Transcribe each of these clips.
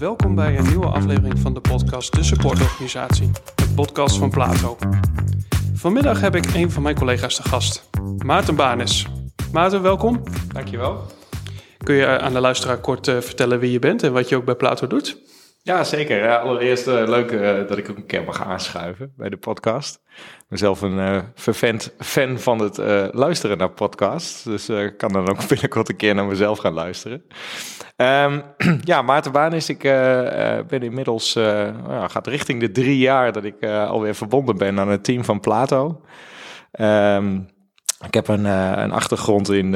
Welkom bij een nieuwe aflevering van de podcast De Supportorganisatie, de podcast van Plato. Vanmiddag heb ik een van mijn collega's te gast, Maarten Banes. Maarten, welkom. Dankjewel. Kun je aan de luisteraar kort uh, vertellen wie je bent en wat je ook bij Plato doet? Ja, zeker. Allereerst uh, leuk uh, dat ik ook een keer mag aanschuiven bij de podcast. Ik ben zelf een uh, vervent fan van het luisteren naar podcasts. Dus ik kan dan ook binnenkort een keer naar mezelf gaan luisteren. Um, ja, Maarten Baan is. Ik ben inmiddels, ja, gaat richting de drie jaar dat ik alweer verbonden ben aan het team van Plato. Um, ik heb een, een achtergrond in,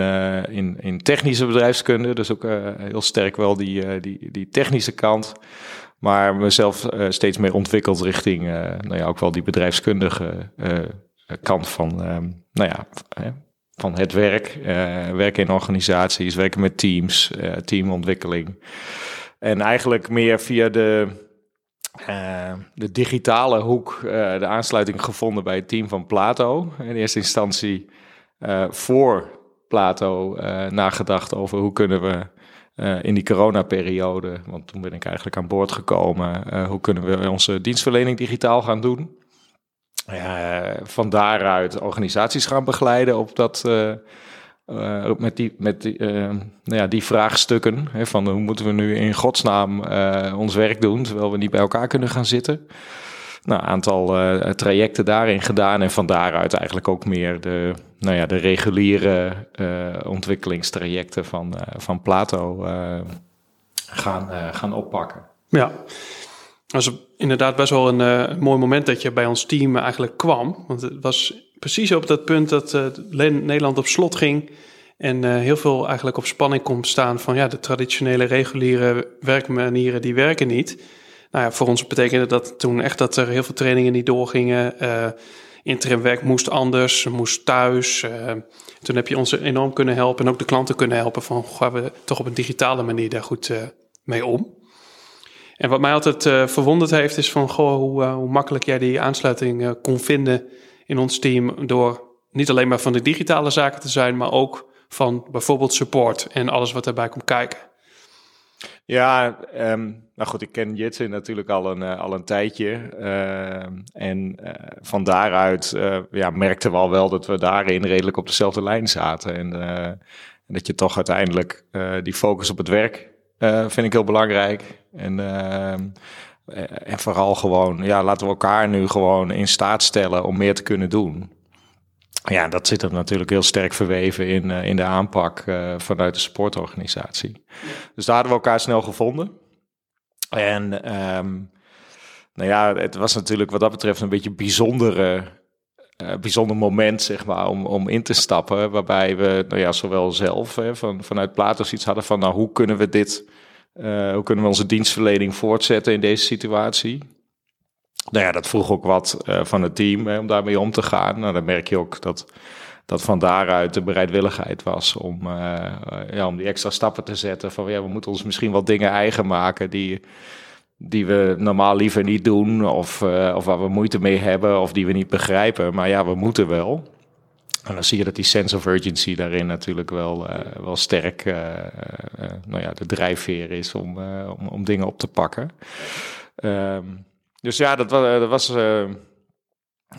in, in technische bedrijfskunde, dus ook heel sterk wel die, die, die technische kant. Maar mezelf steeds meer ontwikkeld richting, nou ja, ook wel die bedrijfskundige kant van, nou ja, van het werk. werken in organisaties, werken met teams, teamontwikkeling. En eigenlijk meer via de, de digitale hoek de aansluiting gevonden bij het team van Plato. In eerste instantie voor Plato nagedacht over hoe kunnen we uh, in die coronaperiode, want toen ben ik eigenlijk aan boord gekomen. Hoe kunnen we onze dienstverlening digitaal gaan doen? Van daaruit organisaties gaan begeleiden op dat, met, die, met die, nou ja, die vraagstukken. Hè, van hoe moeten we nu in godsnaam ons werk doen, terwijl we niet bij elkaar kunnen gaan zitten. Nou, aantal trajecten daarin gedaan en van daaruit eigenlijk ook meer de, nou ja, de reguliere uh, ontwikkelingstrajecten van, uh, van Plato gaan, gaan oppakken. Ja, dat was inderdaad best wel een mooi moment dat je bij ons team eigenlijk kwam. Want het was precies op dat punt dat Nederland op slot ging. En heel veel eigenlijk op spanning komt staan van ja, de traditionele reguliere werkmanieren die werken niet. Nou ja, voor ons betekende dat toen echt dat er heel veel trainingen niet doorgingen interimwerk moest anders, moest thuis. Uh, toen heb je ons enorm kunnen helpen en ook de klanten kunnen helpen van gaan we toch op een digitale manier daar goed uh, mee om. En wat mij altijd uh, verwonderd heeft is van goh, hoe, hoe makkelijk jij die aansluiting kon vinden in ons team door niet alleen maar van de digitale zaken te zijn, maar ook van bijvoorbeeld support en alles wat daarbij komt kijken. Ja, um, nou goed, ik ken Jitsen natuurlijk al een, uh, al een tijdje. Uh, en uh, van daaruit ja, merkten we al wel dat we daarin redelijk op dezelfde lijn zaten. En, en dat je toch uiteindelijk die focus op het werk vind ik heel belangrijk. En, ehm, en vooral gewoon, ja, laten we elkaar nu gewoon in staat stellen om meer te kunnen doen. Ja, dat zit er natuurlijk heel sterk verweven in, uh, in de aanpak uh, vanuit de sportorganisatie. Dus daar hadden we elkaar snel gevonden. En um, nou ja, het was natuurlijk wat dat betreft een beetje bijzondere, uh, bijzonder moment, zeg maar, om, om in te stappen. Waarbij we, nou ja, zowel zelf hè, van, vanuit Platos iets hadden van, nou, hoe kunnen we dit, hoe kunnen we onze dienstverlening voortzetten in deze situatie? Nou ja, dat vroeg ook wat uh, van het team hè, om daarmee om te gaan. Nou, dan merk je ook dat, dat van daaruit de bereidwilligheid was om, uh, ja, om die extra stappen te zetten. Van ja, we moeten ons misschien wat dingen eigen maken die, die we normaal liever niet doen. Of, uh, of waar we moeite mee hebben of die we niet begrijpen. Maar ja, we moeten wel. En dan zie je dat die sense of urgency daarin natuurlijk wel, wel sterk nou ja, de drijfveer is om, om, om dingen op te pakken. Um, dus ja, dat, was, dat was, uh,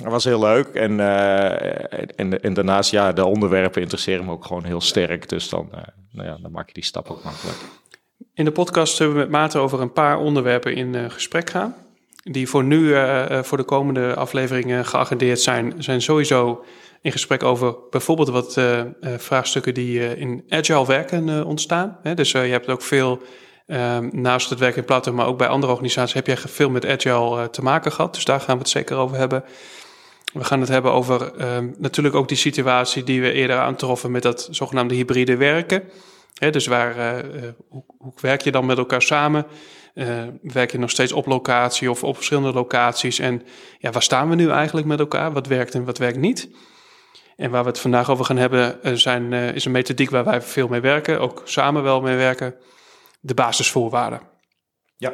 was heel leuk. En, uh, en, en, daarnaast, ja, de onderwerpen interesseren me ook gewoon heel sterk. Dus dan, nou ja, dan maak je die stap ook makkelijk. In de podcast zullen we met Maarten over een paar onderwerpen in gesprek gaan. Die voor nu, voor de komende afleveringen geagendeerd zijn, zijn sowieso in gesprek over bijvoorbeeld wat vraagstukken die in agile werken ontstaan. dus je hebt ook veel Um, naast het werk in Plato, maar ook bij andere organisaties, heb jij veel met agile uh, te maken gehad. Dus daar gaan we het zeker over hebben. We gaan het hebben over um, natuurlijk ook die situatie die we eerder aantroffen met dat zogenaamde hybride werken. Dus waar, uh, hoe, hoe, werk je dan met elkaar samen? Werk je nog steeds op locatie of op verschillende locaties? En ja, waar staan we nu eigenlijk met elkaar? Wat werkt en wat werkt niet? En waar we het vandaag over gaan hebben, zijn, is een methodiek waar wij veel mee werken, ook samen wel mee werken de basisvoorwaarden. Ja.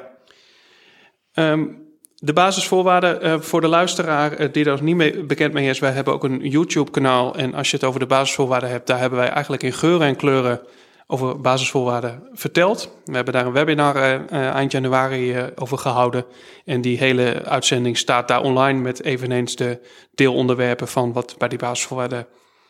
Um, de basisvoorwaarden uh, voor de luisteraar uh, die daar niet mee bekend mee is. Wij hebben ook een YouTube-kanaal. En als je het over de basisvoorwaarden hebt, daar hebben wij eigenlijk in geuren en kleuren over basisvoorwaarden verteld. We hebben daar een webinar eind januari over gehouden. En die hele uitzending staat daar online met eveneens de deelonderwerpen van wat bij die basisvoorwaarden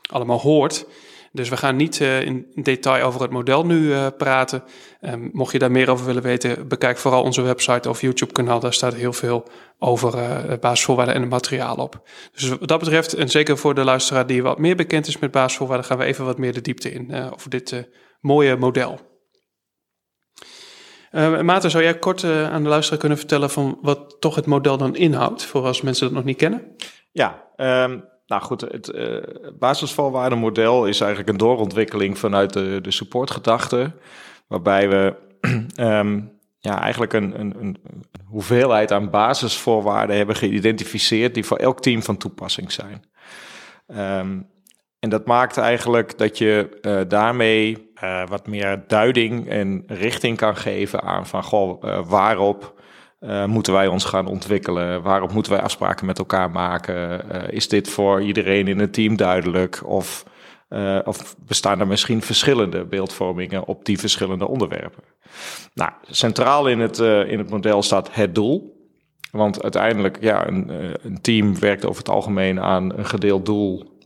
allemaal hoort. Dus we gaan niet uh, in detail over het model nu uh, praten. Um, mocht je daar meer over willen weten, bekijk vooral onze website of YouTube-kanaal. Daar staat heel veel over uh, basisvoorwaarden en het materiaal op. Dus wat dat betreft, en zeker voor de luisteraar die wat meer bekend is met basisvoorwaarden, gaan we even wat meer de diepte in over dit mooie model. Maarten, zou jij kort aan de luisteraar kunnen vertellen van wat toch het model dan inhoudt, voor als mensen dat nog niet kennen? Ja, um nou goed, het uh, basisvoorwaardenmodel is eigenlijk een doorontwikkeling vanuit de, de supportgedachte. Waarbij we um, ja, eigenlijk een, een, een, hoeveelheid aan basisvoorwaarden hebben geïdentificeerd die voor elk team van toepassing zijn. Um, en dat maakt eigenlijk dat je uh, daarmee uh, wat meer duiding en richting kan geven aan van goh, waarop uh, moeten wij ons gaan ontwikkelen? Waarop moeten wij afspraken met elkaar maken? Uh, is dit voor iedereen in het team duidelijk? Of, uh, of bestaan er misschien verschillende beeldvormingen op die verschillende onderwerpen? Nou, centraal in het, in het model staat het doel. Want uiteindelijk, ja, een, een team werkt over het algemeen aan een gedeeld doel.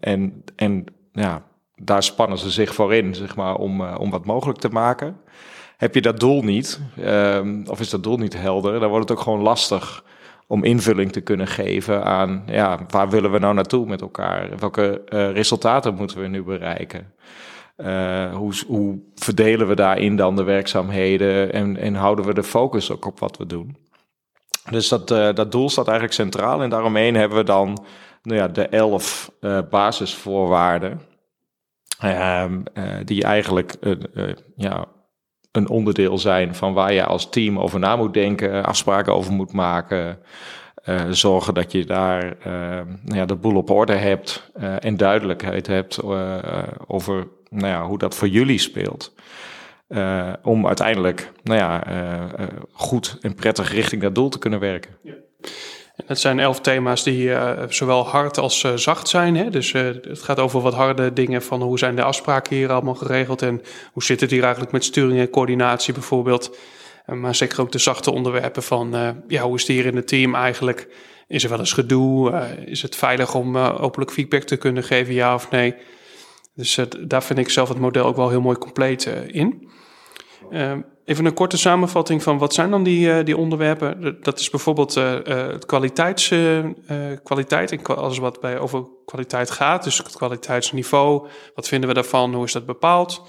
en, en ja, daar spannen ze zich voor in, zeg maar, om, om wat mogelijk te maken. Heb je dat doel niet, um, of is dat doel niet helder, dan wordt het ook gewoon lastig om invulling te kunnen geven aan ja, waar willen we nou naartoe met elkaar? Welke uh, resultaten moeten we nu bereiken? Uh, hoe, hoe, verdelen we daarin dan de werkzaamheden en, en, houden we de focus ook op wat we doen? Dus dat, uh, dat doel staat eigenlijk centraal en daaromheen hebben we dan nou ja, de elf basisvoorwaarden. Ehm, die eigenlijk ja, een onderdeel zijn van waar je als team over na moet denken, afspraken over moet maken. Uh, zorgen dat je daar uh, nou ja, de boel op orde hebt uh, en duidelijkheid hebt over nou ja, hoe dat voor jullie speelt. om uiteindelijk nou ja, goed en prettig richting dat doel te kunnen werken. Ja. Het zijn elf thema's die uh, zowel hard als uh, zacht zijn. Hè? Dus uh, het gaat over wat harde dingen van hoe zijn de afspraken hier allemaal geregeld en hoe zit het hier eigenlijk met sturing en coördinatie bijvoorbeeld. maar zeker ook de zachte onderwerpen van ja, hoe is het hier in het team eigenlijk? Is er wel eens gedoe? is het veilig om openlijk feedback te kunnen geven, ja of nee? Dus daar vind ik zelf het model ook wel heel mooi compleet in. Even een korte samenvatting van wat zijn dan die, uh, die onderwerpen. Dat is bijvoorbeeld uh, uh, kwaliteits, kwaliteit en alles wat bij over kwaliteit gaat. Dus het kwaliteitsniveau, wat vinden we daarvan, hoe is dat bepaald?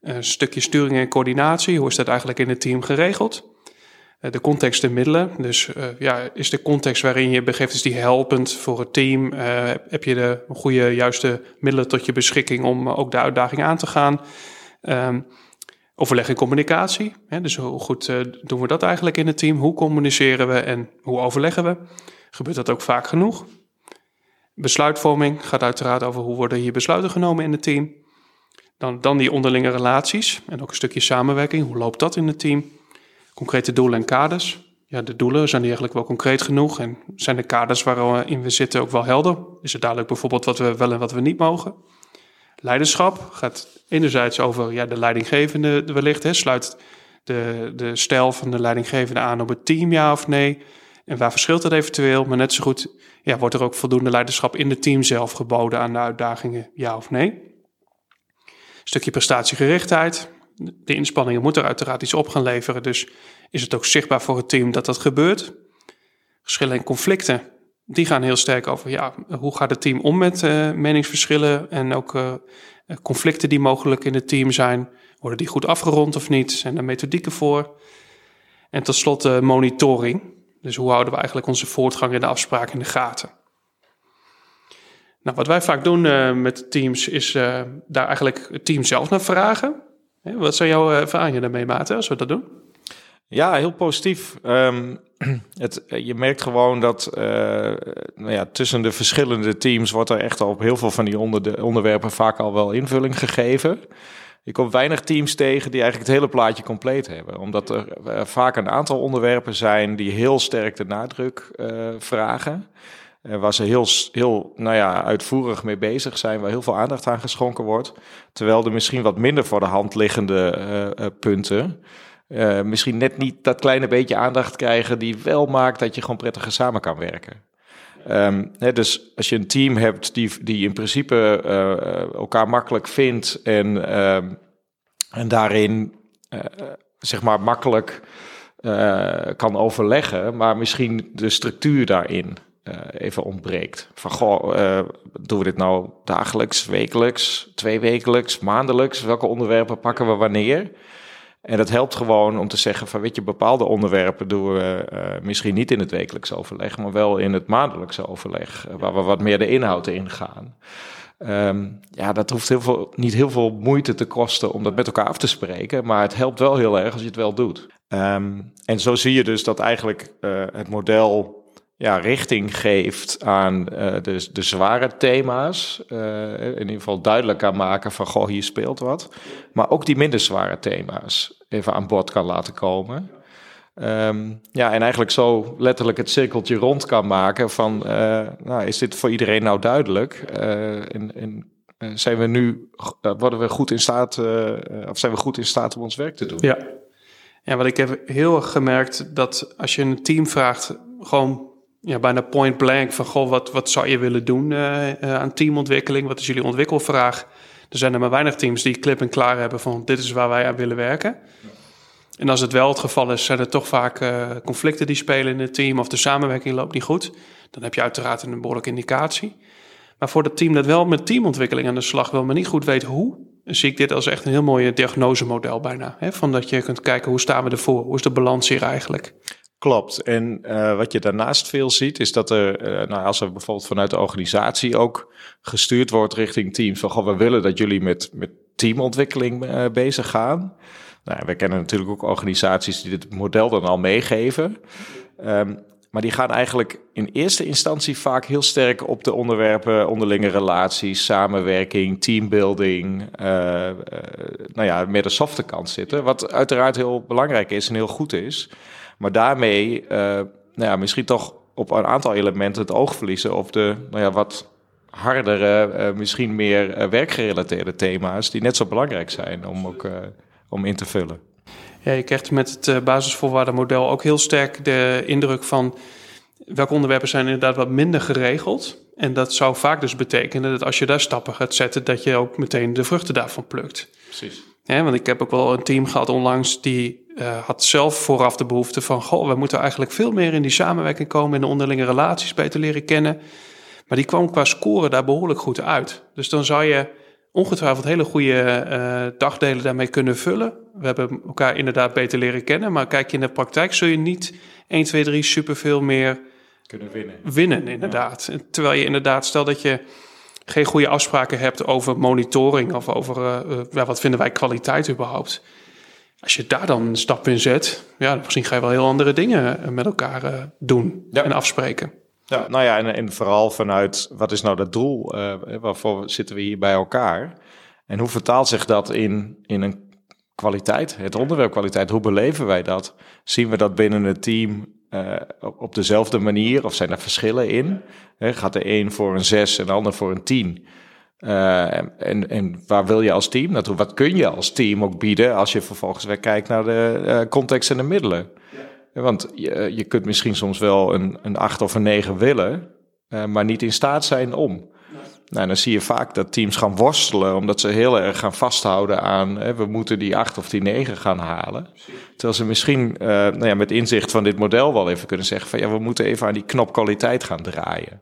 een stukje sturing en coördinatie, hoe is dat eigenlijk in het team geregeld? de context en middelen, dus ja, is de context waarin je begeeft, is die helpend voor het team? heb je de goede, juiste middelen tot je beschikking om ook de uitdaging aan te gaan? Um, Overleg en communicatie. Hè, dus hoe goed uh, doen we dat eigenlijk in het team? Hoe communiceren we en hoe overleggen we? Gebeurt dat ook vaak genoeg? Besluitvorming gaat uiteraard over hoe worden hier besluiten genomen in het team. Dan, dan die onderlinge relaties en ook een stukje samenwerking. Hoe loopt dat in het team? Concrete doelen en kaders. Ja, de doelen zijn eigenlijk wel concreet genoeg en zijn de kaders waarin we zitten ook wel helder? Is het duidelijk bijvoorbeeld wat we wel en wat we niet mogen? Leiderschap gaat enerzijds over ja, de leidinggevende wellicht. Hè, sluit de, de stijl van de leidinggevende aan op het team, ja of nee? En waar verschilt dat eventueel? Maar net zo goed ja, wordt er ook voldoende leiderschap in het team zelf geboden aan de uitdagingen, ja of nee? stukje prestatiegerichtheid. De inspanningen moeten er uiteraard iets op gaan leveren. Dus is het ook zichtbaar voor het team dat dat gebeurt? Geschillen en conflicten die gaan heel sterk over ja, hoe gaat het team om met uh, meningsverschillen en ook uh, conflicten die mogelijk in het team zijn. Worden die goed afgerond of niet? Zijn er methodieken voor? En tot slot uh, monitoring. Dus hoe houden we eigenlijk onze voortgang in de afspraken in de gaten? Nou, wat wij vaak doen met teams is daar eigenlijk het team zelf naar vragen. Wat zijn jouw ervaringen daarmee, Maarten, als we dat doen? Ja, heel positief. Um, het, je merkt gewoon dat uh, nou ja, tussen de verschillende teams wordt er echt op heel veel van die onder onderwerpen vaak al wel invulling gegeven. Je komt weinig teams tegen die eigenlijk het hele plaatje compleet hebben. Omdat er uh, vaak een aantal onderwerpen zijn die heel sterk de nadruk vragen. waar ze heel, heel nou ja, uitvoerig mee bezig zijn, waar heel veel aandacht aan geschonken wordt. Terwijl er misschien wat minder voor de hand liggende punten uh, misschien net niet dat kleine beetje aandacht krijgen die wel maakt dat je gewoon prettiger samen kan werken. Hè, dus als je een team hebt die, die in principe uh, elkaar makkelijk vindt en, uh, en daarin zeg maar makkelijk kan overleggen, maar misschien de structuur daarin even ontbreekt. Van goh, doen we dit nou dagelijks, wekelijks, tweewekelijks, maandelijks? Welke onderwerpen pakken we wanneer? En dat helpt gewoon om te zeggen van weet je, bepaalde onderwerpen doen we uh, misschien niet in het wekelijks overleg, maar wel in het maandelijkse overleg, uh, waar we wat meer de inhoud in gaan. Um, ja, dat hoeft heel veel, niet heel veel moeite te kosten om dat met elkaar af te spreken, maar het helpt wel heel erg als je het wel doet. Um, en zo zie je dus dat eigenlijk uh, het model ja, richting geeft aan de, de zware thema's. in ieder geval duidelijk kan maken van, goh, hier speelt wat. Maar ook die minder zware thema's even aan bod kan laten komen. Um, ja, en eigenlijk zo letterlijk het cirkeltje rond kan maken van, uh, nou, is dit voor iedereen nou duidelijk? En, en zijn we nu, worden we goed in staat, of zijn we goed in staat om ons werk te doen? Ja. ja, wat ik heb heel erg gemerkt, dat als je een team vraagt, gewoon ja, bijna point blank van, goh, wat, wat zou je willen doen aan teamontwikkeling? Wat is jullie ontwikkelvraag? Er zijn er maar weinig teams die klip en klaar hebben van dit is waar wij aan willen werken. En als het wel het geval is, zijn er toch vaak uh, conflicten die spelen in het team of de samenwerking loopt niet goed. Dan heb je uiteraard een behoorlijke indicatie. Maar voor het team dat wel met teamontwikkeling aan de slag wil, maar niet goed weet hoe, zie ik dit als echt een heel mooi diagnosemodel bijna. Hè? Van dat je kunt kijken hoe staan we ervoor, hoe is de balans hier eigenlijk. Klopt. En uh, wat je daarnaast veel ziet, is dat er, uh, nou, als er bijvoorbeeld vanuit de organisatie ook gestuurd wordt richting teams, van goh, we willen dat jullie met, met teamontwikkeling uh, bezig gaan. Nou, we kennen natuurlijk ook organisaties die dit model dan al meegeven. Um, maar die gaan eigenlijk in eerste instantie vaak heel sterk op de onderwerpen onderlinge relaties, samenwerking, teambuilding, nou ja, meer de softe kant zitten. Wat uiteraard heel belangrijk is en heel goed is. Maar daarmee uh, nou ja, misschien toch op een aantal elementen het oog verliezen op de nou ja, wat hardere, uh, misschien meer uh, werkgerelateerde thema's, die net zo belangrijk zijn om ook om in te vullen. Ja, je krijgt met het basisvoorwaardenmodel ook heel sterk de indruk van welke onderwerpen zijn inderdaad wat minder geregeld. En dat zou vaak dus betekenen dat als je daar stappen gaat zetten, dat je ook meteen de vruchten daarvan plukt. Precies. Ja, want ik heb ook wel een team gehad onlangs die uh, had zelf vooraf de behoefte van... goh, we moeten eigenlijk veel meer in die samenwerking komen... in de onderlinge relaties beter leren kennen. Maar die kwam qua score daar behoorlijk goed uit. Dus dan zou je ongetwijfeld hele goede uh, dagdelen daarmee kunnen vullen. We hebben elkaar inderdaad beter leren kennen... maar kijk je in de praktijk zul je niet 1, 2, 3 superveel meer... Kunnen winnen. Winnen, inderdaad. Ja. Terwijl je inderdaad, stel dat je geen goede afspraken hebt over monitoring of over uh, wat vinden wij kwaliteit überhaupt. Als je daar dan een stap in zet, ja, misschien ga je wel heel andere dingen eh, met elkaar uh, doen ja. en afspreken. Ja, nou ja, en, en vooral vanuit wat is nou dat doel? Uh, waarvoor zitten we hier bij elkaar? En hoe vertaalt zich dat in, in een kwaliteit, het onderwerp kwaliteit? Hoe beleven wij dat? Zien we dat binnen het team uh, op dezelfde manier of zijn er verschillen in? He, gaat de een voor een 6 en de ander voor een 10? Uh, en, en waar wil je als team naartoe? Wat kun je als team ook bieden als je vervolgens weer kijkt naar de uh, context en de middelen? Ja. Want je, je kunt misschien soms wel een, een 8 of een 9 willen, uh, maar niet in staat zijn om. Nou, dan zie je vaak dat teams gaan worstelen, omdat ze heel erg gaan vasthouden aan hè, we moeten die 8 of die 9 gaan halen. Terwijl ze misschien nou ja, met inzicht van dit model wel even kunnen zeggen van ja, we moeten even aan die knop kwaliteit gaan draaien.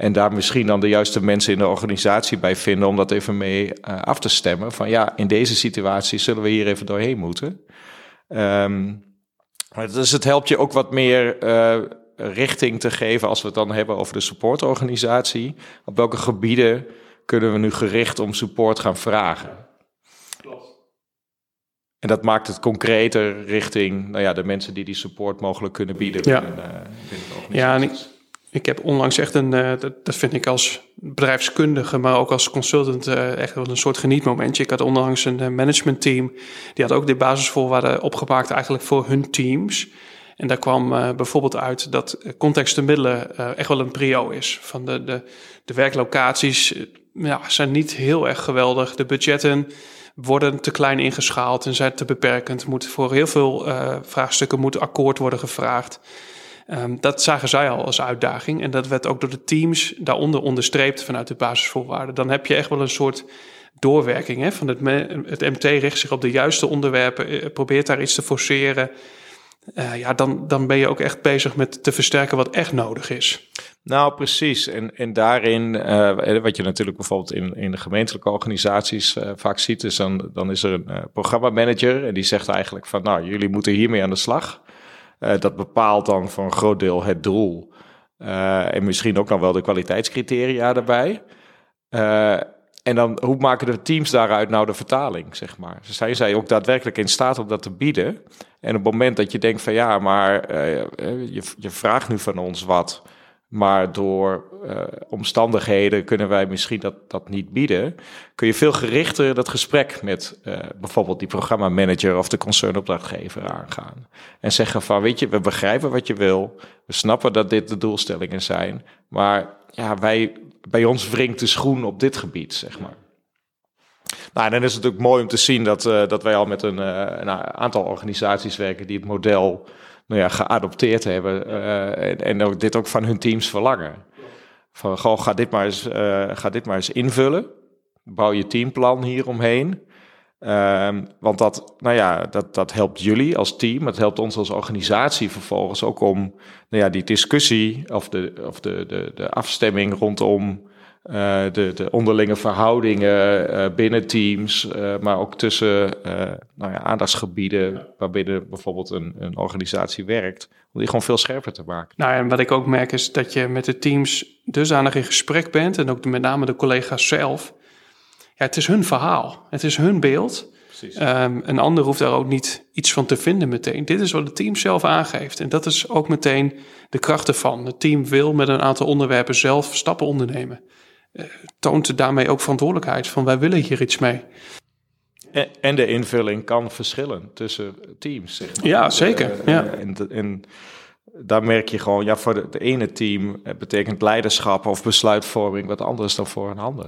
En daar misschien dan de juiste mensen in de organisatie bij vinden om dat even mee uh, af te stemmen. Van ja, in deze situatie zullen we hier even doorheen moeten. Um, dus het helpt je ook wat meer uh, richting te geven als we het dan hebben over de supportorganisatie. Op welke gebieden kunnen we nu gericht om support gaan vragen? Klopt. En dat maakt het concreter richting nou ja, de mensen die die support mogelijk kunnen bieden. Ja, binnen, uh, binnen ja en ik, ik heb onlangs echt een, uh, dat, vind ik als bedrijfskundige, maar ook als consultant uh, echt wel een soort genietmomentje. Ik had onlangs een uh, managementteam, die had ook de basisvoorwaarden opgemaakt eigenlijk voor hun teams. En daar kwam bijvoorbeeld uit dat context te middelen echt wel een prio is. Van de, de, de werklocaties ja, zijn niet heel erg geweldig. De budgetten worden te klein ingeschaald en zijn te beperkend. Moet voor heel veel vraagstukken moet akkoord worden gevraagd. Um, dat zagen zij al als uitdaging. En dat werd ook door de teams daaronder onderstreept vanuit de basisvoorwaarden. Dan heb je echt wel een soort doorwerking. Hè? Van het, het MT richt zich op de juiste onderwerpen, eh, probeert daar iets te forceren. Uh, ja, dan, dan ben je ook echt bezig met te versterken wat echt nodig is. Nou, precies. En, en daarin, uh, wat je natuurlijk bijvoorbeeld in, in de gemeentelijke organisaties vaak ziet, is dan, dan is er een programmamanager en die zegt eigenlijk van, nou, jullie moeten hiermee aan de slag. Uh, dat bepaalt dan voor een groot deel het doel. Uh, en misschien ook nog wel de kwaliteitscriteria erbij. Uh, en dan, hoe maken de teams daaruit nou de vertaling, zeg maar? Zijn zij ook daadwerkelijk in staat om dat te bieden? En op het moment dat je denkt van ja, maar je, je vraagt nu van ons wat... Maar door uh, omstandigheden kunnen wij misschien dat, dat niet bieden. Kun je veel gerichter dat gesprek met uh, bijvoorbeeld die programmamanager of de concernopdrachtgever aangaan. En zeggen van, weet je, we begrijpen wat je wil. We snappen dat dit de doelstellingen zijn. Maar ja, wij, bij ons wringt de schoen op dit gebied, zeg maar. Nou, en dan is het natuurlijk mooi om te zien dat, uh, dat wij al met een, een aantal organisaties werken die het model nou ja, geadopteerd hebben uh, en, en ook dit ook van hun teams verlangen. Van, goh, ga dit maar eens, uh, ga dit maar eens invullen. Bouw je teamplan hieromheen. Um, want dat, nou ja, dat, dat helpt jullie als team. Het helpt ons als organisatie vervolgens ook om nou ja, die discussie of de, of de, de, de afstemming rondom de, de onderlinge verhoudingen uh, binnen teams, uh, maar ook tussen nou ja, aandachtsgebieden waarbinnen bijvoorbeeld een, een organisatie werkt, om die gewoon veel scherper te maken. Nou, en wat ik ook merk is dat je met de teams dusdanig in gesprek bent en ook met name de collega's zelf. Ja, het is hun verhaal, het is hun beeld. Um, een ander hoeft daar ook niet iets van te vinden meteen. Dit is wat het team zelf aangeeft. En dat is ook meteen de kracht ervan. Het team wil met een aantal onderwerpen zelf stappen ondernemen. Toont daarmee ook verantwoordelijkheid van wij willen hier iets mee. En, de invulling kan verschillen tussen teams. Zeg maar. Ja, zeker. Uh, ja. En, en, daar merk je gewoon, ja, voor het ene team betekent leiderschap of besluitvorming wat anders dan voor een ander.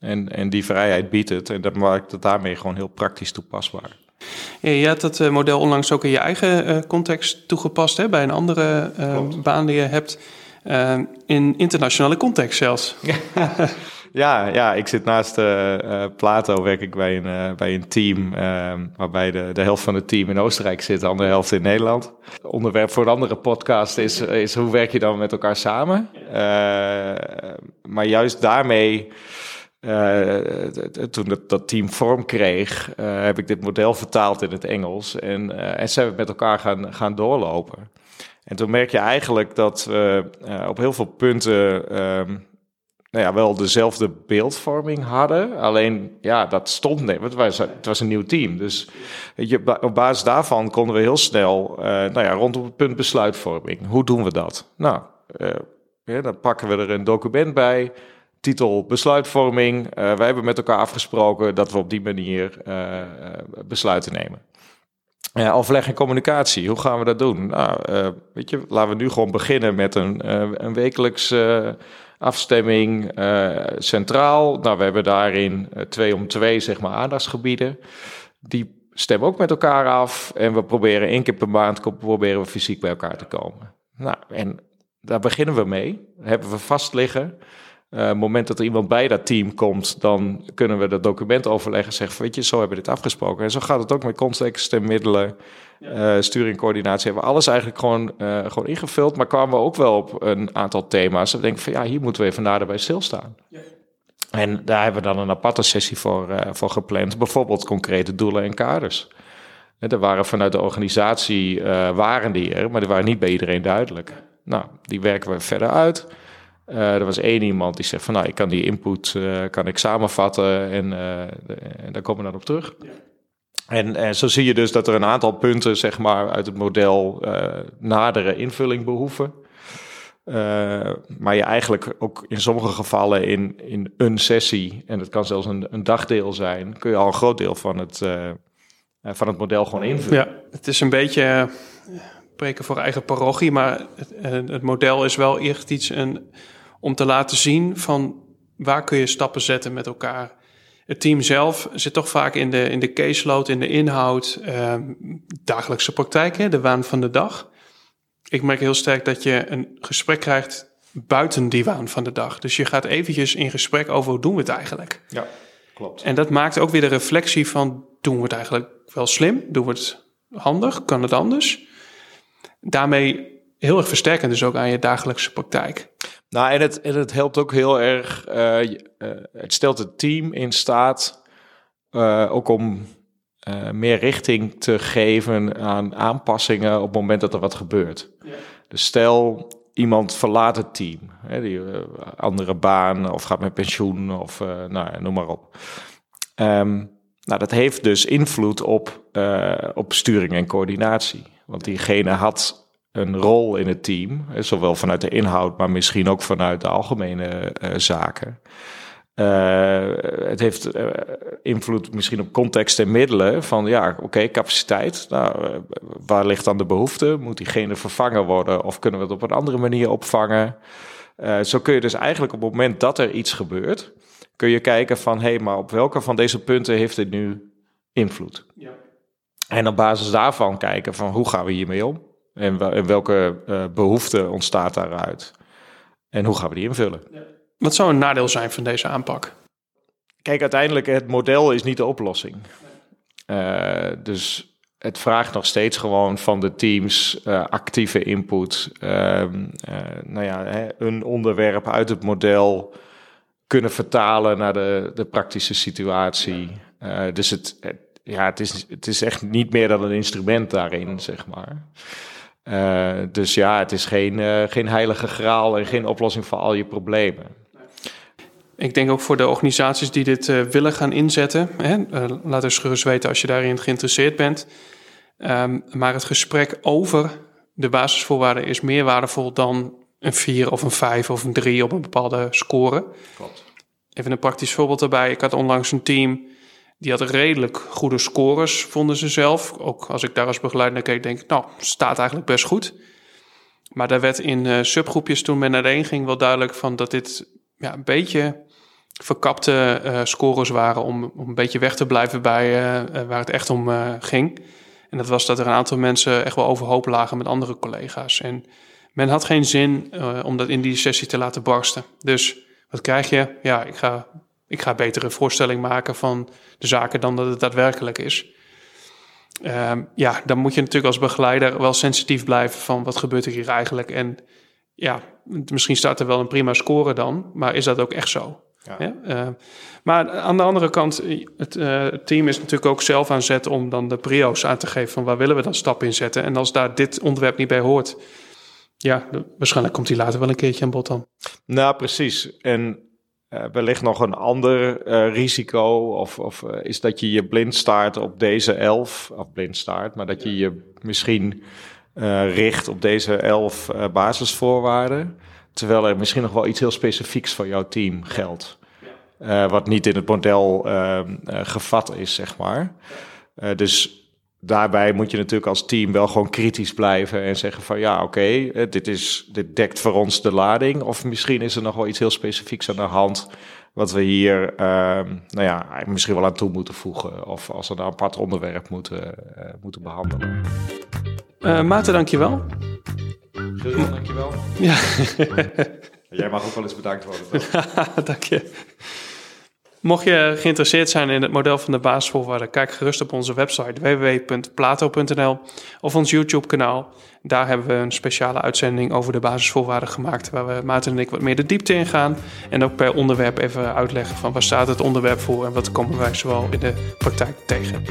En, en die vrijheid biedt het en dat maakt het daarmee gewoon heel praktisch toepasbaar. Ja, je hebt dat model onlangs ook in je eigen context toegepast, hè, bij een andere uh, baan die je hebt. Uh, in internationale context zelfs. ja, ja, ik zit naast uh, Plato, werk ik bij een, uh, bij een team ehm, waarbij de, de helft van het team in Oostenrijk zit, de andere helft in Nederland. Onderwerp voor een andere podcast is, is hoe werk je dan met elkaar samen? maar juist daarmee. Uh, toen dat, dat, team vorm kreeg, uh, heb ik dit model vertaald in het Engels. En, uh, en zijn we met elkaar gaan, gaan doorlopen. En toen merk je eigenlijk dat we uh, op heel veel punten um, nou ja, wel dezelfde beeldvorming hadden. Alleen, ja, dat stond niet. Het was, het was een nieuw team. Dus je, op basis daarvan konden we heel snel, uh, nou ja, rondom het punt besluitvorming. Hoe doen we dat? Nou, ja, dan pakken we er een document bij. Titel besluitvorming. Uh, wij hebben met elkaar afgesproken dat we op die manier besluiten nemen. Overleg en communicatie, hoe gaan we dat doen? Nou, uh, weet je, laten we nu gewoon beginnen met een, uh, een wekelijks uh, afstemming centraal. Nou, we hebben daarin twee om twee, zeg maar, aandachtsgebieden. Die stemmen ook met elkaar af. En we proberen één keer per maand proberen we fysiek bij elkaar te komen. Nou, en daar beginnen we mee. hebben we vast liggen. Uh, het moment dat er iemand bij dat team komt, dan kunnen we dat document overleggen. Zeggen, weet je, zo hebben we dit afgesproken. En zo gaat het ook met context, middelen, uh, sturing, coördinatie. Hebben we alles eigenlijk gewoon, uh, gewoon ingevuld. Maar kwamen we ook wel op een aantal thema's. We denken van ja, hier moeten we even nader bij stilstaan. Ja. En daar hebben we dan een aparte sessie voor, voor gepland. Bijvoorbeeld concrete doelen en kaders. Er waren vanuit de organisatie, waren die er, maar die waren niet bij iedereen duidelijk. Nou, die werken we verder uit. Uh, er was één iemand die zegt van nou, ik kan die input uh, kan ik samenvatten en, uh, en daar komen we dan op terug. Ja. En, en zo zie je dus dat er een aantal punten zeg maar, uit het model nadere invulling behoeven. maar je eigenlijk ook in sommige gevallen in, in een sessie, en dat kan zelfs een, een dagdeel zijn, kun je al een groot deel van het, van het model gewoon invullen. Ja, het is een beetje spreken voor eigen parochie, maar het, eh, het model is wel echt iets een, om te laten zien van waar kun je stappen zetten met elkaar. Het team zelf zit toch vaak in de, in de caseload, in de inhoud, uh, dagelijkse praktijk, de waan van de dag. Ik merk heel sterk dat je een gesprek krijgt buiten die waan van de dag. Dus je gaat eventjes in gesprek over hoe doen we het eigenlijk. Ja, klopt. En dat maakt ook weer de reflectie van doen we het eigenlijk wel slim? Doen we het handig? Kan het anders? Daarmee heel erg versterkend dus ook aan je dagelijkse praktijk. Nou, en het, en het helpt ook heel erg. Uh, uh, het stelt het team in staat uh, ook om meer richting te geven aan aanpassingen op het moment dat er wat gebeurt. Ja. Dus stel iemand verlaat het team, hè, die andere baan of gaat met pensioen of nou, noem maar op. Um, nou, dat heeft dus invloed op, op sturing en coördinatie. Want diegene had een rol in het team, zowel vanuit de inhoud, maar misschien ook vanuit de algemene uh, zaken. Uh, het heeft uh, invloed misschien op context en middelen van ja, oké, okay, capaciteit. Nou, waar ligt dan de behoefte? Moet diegene vervangen worden of kunnen we het op een andere manier opvangen? zo kun je dus eigenlijk op het moment dat er iets gebeurt, kun je kijken van hé, hey, maar op welke van deze punten heeft dit nu invloed? Ja. En op basis daarvan kijken van hoe gaan we hiermee om? En, welke uh, behoefte ontstaat daaruit? En hoe gaan we die invullen? Wat zou een nadeel zijn van deze aanpak? Kijk, uiteindelijk, het model is niet de oplossing. Uh, dus het vraagt nog steeds gewoon van de teams uh, actieve input. Uh, nou ja, hè, een onderwerp uit het model kunnen vertalen naar de, de praktische situatie. dus het, het, ja, het, is, het is echt niet meer dan een instrument daarin, zeg maar. Uh, dus ja, het is geen, uh, geen heilige graal en geen oplossing voor al je problemen. Ik denk ook voor de organisaties die dit uh, willen gaan inzetten. Hè, laat eens gerust weten als je daarin geïnteresseerd bent. Um, maar het gesprek over de basisvoorwaarden is meer waardevol dan een 4 of een 5 of een 3 op een bepaalde score. Klopt. Even een praktisch voorbeeld daarbij. Ik had onlangs een team die had redelijk goede scores, vonden ze zelf. Ook als ik daar als begeleider naar keek, denk ik, nou, staat eigenlijk best goed. Maar daar werd in uh, subgroepjes toen men naar ging wel duidelijk van dat dit ja, een beetje verkapte uh, scores waren om, om een beetje weg te blijven bij uh, waar het echt om ging. En dat was dat er een aantal mensen echt wel overhoop lagen met andere collega's. En men had geen zin om dat in die sessie te laten barsten. Dus wat krijg je? Ja, ik ga ik ga betere voorstelling maken van de zaken dan dat het daadwerkelijk is. Um, ja, dan moet je natuurlijk als begeleider wel sensitief blijven van wat gebeurt er hier eigenlijk. En ja, misschien staat er wel een prima score dan, maar is dat ook echt zo? Ja. Uh, maar aan de andere kant, het, uh, het, team is natuurlijk ook zelf aan zet om dan de prio's aan te geven van waar willen we dan stap in zetten. En als daar dit onderwerp niet bij hoort, ja, waarschijnlijk komt hij later wel een keertje aan bod dan. Nou, precies. En uh, wellicht nog een ander uh, risico, of, of uh, is dat je je blind staart op deze elf, of blind staart, maar dat je je misschien richt op deze elf basisvoorwaarden, terwijl er misschien nog wel iets heel specifieks voor jouw team geldt, wat niet in het model ehm, gevat is, zeg maar. dus daarbij moet je natuurlijk als team wel gewoon kritisch blijven en zeggen van ja, oké, okay, dit is dit dekt voor ons de lading. Of misschien is er nog wel iets heel specifieks aan de hand. Wat we hier, uh, nou ja, misschien wel aan toe moeten voegen. Of als we een apart onderwerp moeten, uh, moeten behandelen. Uh, Maarten, dankjewel. Gillian, dankjewel. Ja. Jij mag ook wel eens bedankt worden. Dank je. Mocht je geïnteresseerd zijn in het model van de basisvoorwaarden, kijk gerust op onze website www.plato.nl of ons YouTube-kanaal. Daar hebben we een speciale uitzending over de basisvoorwaarden gemaakt, waar we Maarten en ik wat meer de diepte in gaan. En ook per onderwerp even uitleggen van waar staat het onderwerp voor en wat komen wij zoal in de praktijk tegen.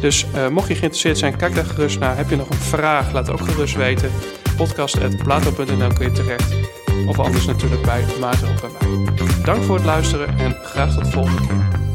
Dus uh, mocht je geïnteresseerd zijn, kijk daar gerust naar. Heb je nog een vraag, laat ook gerust weten. Podcast.plato.nl kun je terecht. Of anders natuurlijk bij Maarten of bij mij. Dank voor het luisteren en graag tot de volgende keer.